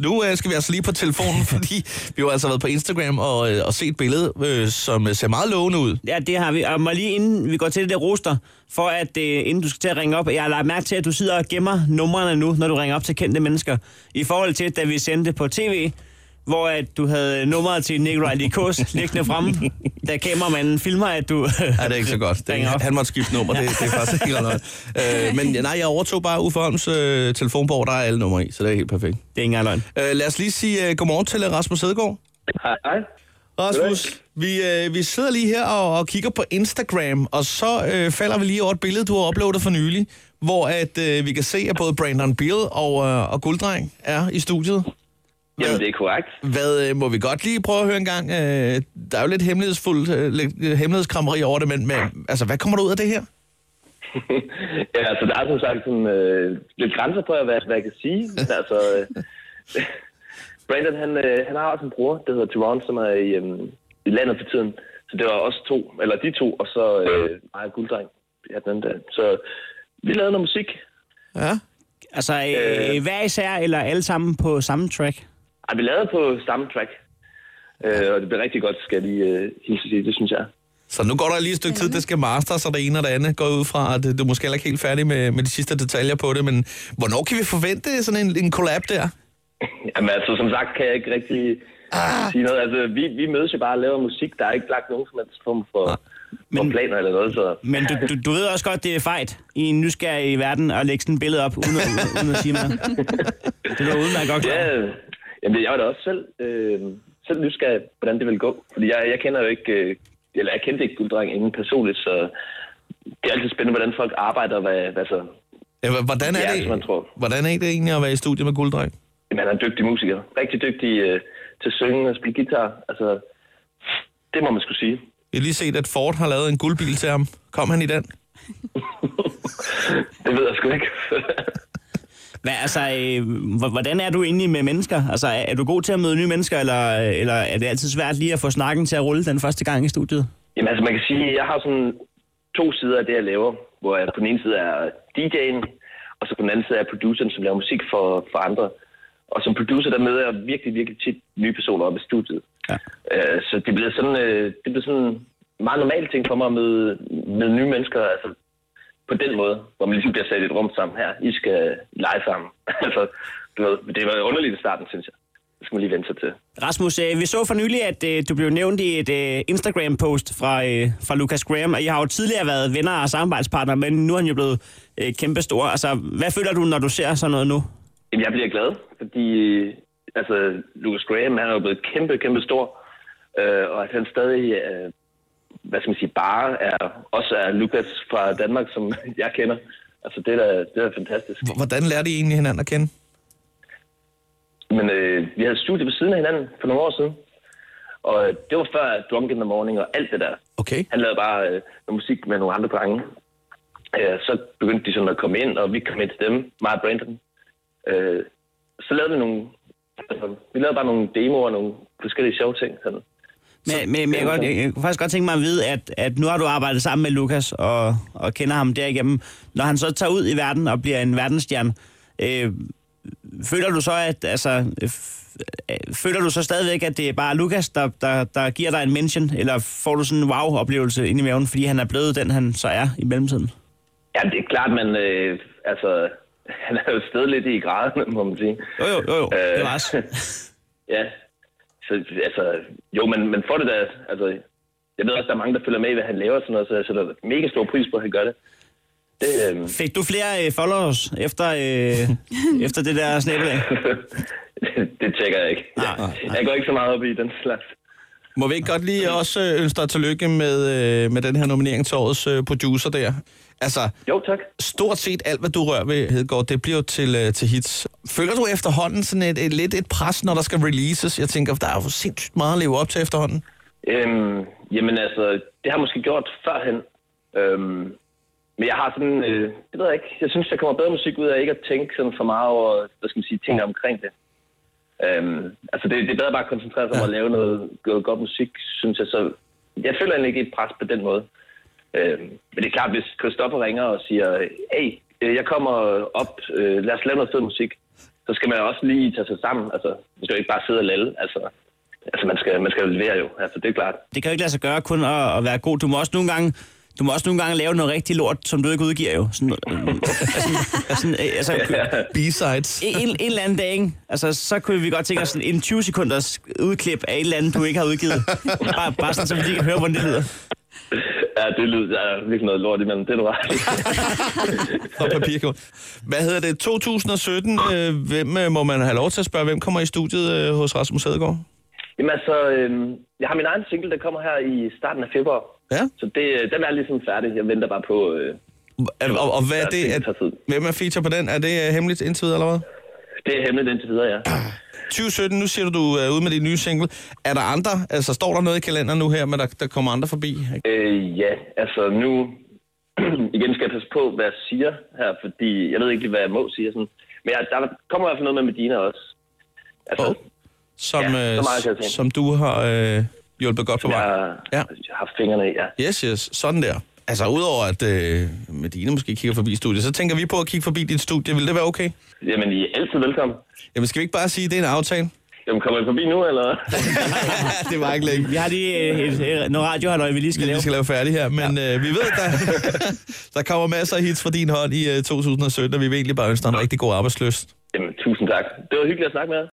Nu øh, skal vi altså lige på telefonen, fordi vi har altså været på Instagram og, øh, og set et billede, øh, som øh, ser meget lovende ud. Ja, det har vi. Og må lige inden vi går til det der roster, for at øh, inden du skal til at ringe op, jeg har lagt mærke til, at du sidder og gemmer numrene nu, når du ringer op til kendte mennesker. I forhold til, da vi sendte på tv, hvor at du havde nummeret til Nikolaj Likos liggende fremme, da kameramanden filmer, at du... Ja, det er ikke så godt. Det, op. han måtte skifte nummer, det, det er faktisk ikke ret øh, Men nej, jeg overtog bare Uffe Holms øh, telefonbog, der er alle numre i, så det er helt perfekt. Det er ikke engang løgn. Øh, lad os lige sige øh, godmorgen til øh, Rasmus Hedegaard. Hej, hej. Rasmus, vi, øh, vi sidder lige her og, og kigger på Instagram, og så øh, falder vi lige over et billede, du har uploadet for nylig, hvor at, øh, vi kan se, at både Brandon Beal og, øh, og Gulddreng er i studiet. Jamen, det er korrekt. Hvad øh, må vi godt lige prøve at høre en gang? Øh, der er jo lidt hemmelighedsfuldt, øh, lidt øh, hemmelighedskrammeri over det, men, men altså, hvad kommer der ud af det her? ja, altså, der er som sagt sådan, øh, lidt grænser på, hvad, hvad jeg kan sige. Altså, øh, Brandon, han, øh, han har også en bror, der hedder Tyrone, som er i, øh, i landet for tiden. Så det var også to, eller de to, og så øh, mig og Gulddreng. Ja, den der. Så vi lavede noget musik. Ja. Altså, øh, hver især, eller alle sammen på samme track? Ej, vi lavede på samme track. Øh, og det blev rigtig godt, skal jeg lige øh, hilse sige. Det synes jeg. Så nu går der lige et stykke tid, det skal masters, og det ene og det andet går ud fra, at du er måske heller ikke helt færdig med, med de sidste detaljer på det, men hvornår kan vi forvente sådan en, en collab der? Jamen altså, som sagt kan jeg ikke rigtig ah. sige noget. Altså, vi, vi mødes jo bare og laver musik. Der er ikke lagt nogen som helst form for, ah. for planer eller noget. Så. Men du, du, du ved også godt, det er fejt i en nysgerrig verden at lægge sådan et billede op, uden, uden, uden at sige noget. Det er udmærket godt klar. Ja, jamen, jeg var da også selv, øh, selv nysgerrig, hvordan det vil gå. Fordi jeg, jeg kender jo ikke, øh, eller jeg kendte ikke Gulddreng inden personligt, så det er altid spændende, hvordan folk arbejder, hvad, hvad så... Ja, hvordan, er det, som man tror. hvordan er det egentlig at være i studiet med Gulddreng? Jamen, han er en dygtig musiker. Rigtig dygtig øh, til at synge og spille guitar. Altså, det må man skulle sige. Jeg har lige set, at Ford har lavet en guldbil til ham. Kom han i den? Det ved jeg sgu ikke. Hvad, altså, øh, hvordan er du egentlig med mennesker? Altså, er, er du god til at møde nye mennesker, eller, eller er det altid svært lige at få snakken til at rulle den første gang i studiet? Jamen altså, man kan sige, at jeg har sådan to sider af det, jeg laver, hvor jeg på den ene side er DJ'en, og så på den anden side er produceren, som laver musik for, for andre. Og som producer, der møder jeg virkelig, virkelig tit nye personer op i studiet. Ja. Øh, så det bliver sådan, øh, det bliver sådan meget normal ting for mig at møde, møde nye mennesker, altså på den måde, hvor man ligesom bliver sat i et rum sammen her. I skal lege sammen. altså, du ved, det var underligt i starten, synes jeg. Det skal man lige vente sig til. Rasmus, øh, vi så for nylig, at øh, du blev nævnt i et øh, Instagram-post fra, øh, fra Lucas Graham, og I har jo tidligere været venner og samarbejdspartnere, men nu er han jo blevet øh, kæmpestor. Altså, hvad føler du, når du ser sådan noget nu? Jamen, jeg bliver glad, fordi altså, Lucas Graham, han er jo blevet kæmpe, kæmpe stor, øh, og at han stadig, øh, hvad skal man sige, bare er, også er Lucas fra Danmark, som jeg kender. Altså, det er da, det er da fantastisk. Hvordan lærte I egentlig hinanden at kende? Men øh, vi havde studie ved siden af hinanden for nogle år siden, og øh, det var før Drum in the Morning og alt det der. Okay. Han lavede bare øh, noget musik med nogle andre drenge. Øh, så begyndte de sådan at komme ind, og vi kom ind til dem, mig og Brandon. Øh, så lavede vi nogle... Altså, vi lavede bare nogle demoer og nogle forskellige sjove ting. Sådan. Men, men, men jeg, godt, jeg, jeg kunne faktisk godt tænke mig at vide, at, at nu har du arbejdet sammen med Lukas og, og kender ham derigennem. Når han så tager ud i verden og bliver en verdensstjerne, øh, føler du så, at altså, øh, føler du så stadigvæk, at det er bare Lukas, der, der, der giver dig en mention, eller får du sådan en wow-oplevelse ind i maven, fordi han er blevet den, han så er i mellemtiden? Ja, det er klart, men øh, altså, han er jo stadig lidt i graden, må man sige. Jo, jo, jo, jo. Øh, det var også. ja, så altså, jo, men, men for det der, altså, jeg ved også, der er mange, der følger med i, hvad han laver og sådan noget, så jeg sætter mega stor pris på, at han gør det. Det, øh, Fik du flere øh, followers efter, øh, efter det der snæbbelag? det tjekker jeg ikke. Nej, Jeg, jeg går ikke så meget op i den slags. Må vi ikke godt lige også øh, ønske dig tillykke med, øh, med den her nominering til årets øh, producer der? Altså, Jo, tak. stort set alt, hvad du rører ved, Hedegaard, det bliver jo til, øh, til hits. Føler du efterhånden sådan et, et, lidt et pres, når der skal releases? Jeg tænker, der er jo sindssygt meget at leve op til efterhånden. Øhm, jamen altså, det har jeg måske gjort førhen. Øhm, men jeg har sådan, øh, det ved jeg ikke, jeg synes, der kommer bedre musik ud af ikke at tænke sådan for meget over, hvad skal man sige, tingene omkring det. Øhm, altså, det, det er bedre bare at koncentrere sig om at lave noget, noget godt musik, synes jeg. Så jeg føler egentlig ikke et pres på den måde. Øhm, men det er klart, hvis Christoffer ringer og siger, hey, øh, jeg kommer op, øh, lad os lave noget fed musik, så skal man også lige tage sig sammen. Altså, man skal jo ikke bare sidde og lalle. Altså, altså man, skal, man skal jo levere jo. Altså, det er klart. Det kan jo ikke lade sig gøre kun at, at være god. Du må også nogle gange du må også nogle gange lave noget rigtig lort, som du ikke udgiver jo. Sådan, øh, altså, sådan, øh, altså, B-sides. en, en, en eller anden dag, ikke? Altså, så kunne vi godt tænke os sådan en 20 sekunders udklip af et eller andet, du ikke har udgivet. Bare, bare sådan, så vi lige kan høre, hvordan det lyder. Ja, det lyder der er virkelig noget lort imellem. Det er du ret. Og papirkort. Hvad hedder det? 2017. Øh, hvem øh, må man have lov til at spørge? Hvem kommer i studiet øh, hos Rasmus Hedegaard? Jamen altså, øhm, jeg har min egen single, der kommer her i starten af februar. Ja. Så det, øh, den er ligesom færdig. Jeg venter bare på... Øh, Og, og, og hvad er det? tid. hvem er feature på den? Er det øh, hemmeligt indtil videre, eller hvad? Det er hemmeligt indtil videre, ja. 2017, nu siger du, du er ude med din nye single. Er der andre, altså står der noget i kalenderen nu her, men der, der kommer andre forbi? Øh, ja, altså nu... igen skal jeg passe på, hvad jeg siger her, fordi jeg ved ikke lige, hvad jeg må sige. Sådan. Men jeg, der kommer i hvert fald noget med Medina også. Altså, Oh. Som, Ja, øh, meget som du har øh, hjulpet godt på vej. jeg, Ja. jeg har fingrene i, ja. Yes, yes. Sådan der. Altså, udover at øh, Medina måske kigger forbi studiet, så tænker vi på at kigge forbi dit studie. Vil det være okay? Jamen, I er altid velkommen. Jamen, skal vi ikke bare sige, at det er en aftale? Jamen, kommer I forbi nu, eller? det var ikke længe. Vi har lige øh, et, et, noget radiohalløj, vi lige skal Vi lave. lige skal lave færdig her, men ja. øh, vi ved, der, der kommer masser af hits fra din hånd i øh, 2017, og vi vil egentlig bare ønske dig en rigtig god arbejdsløst. Jamen, tusind tak. Det var hyggeligt at snakke med jer.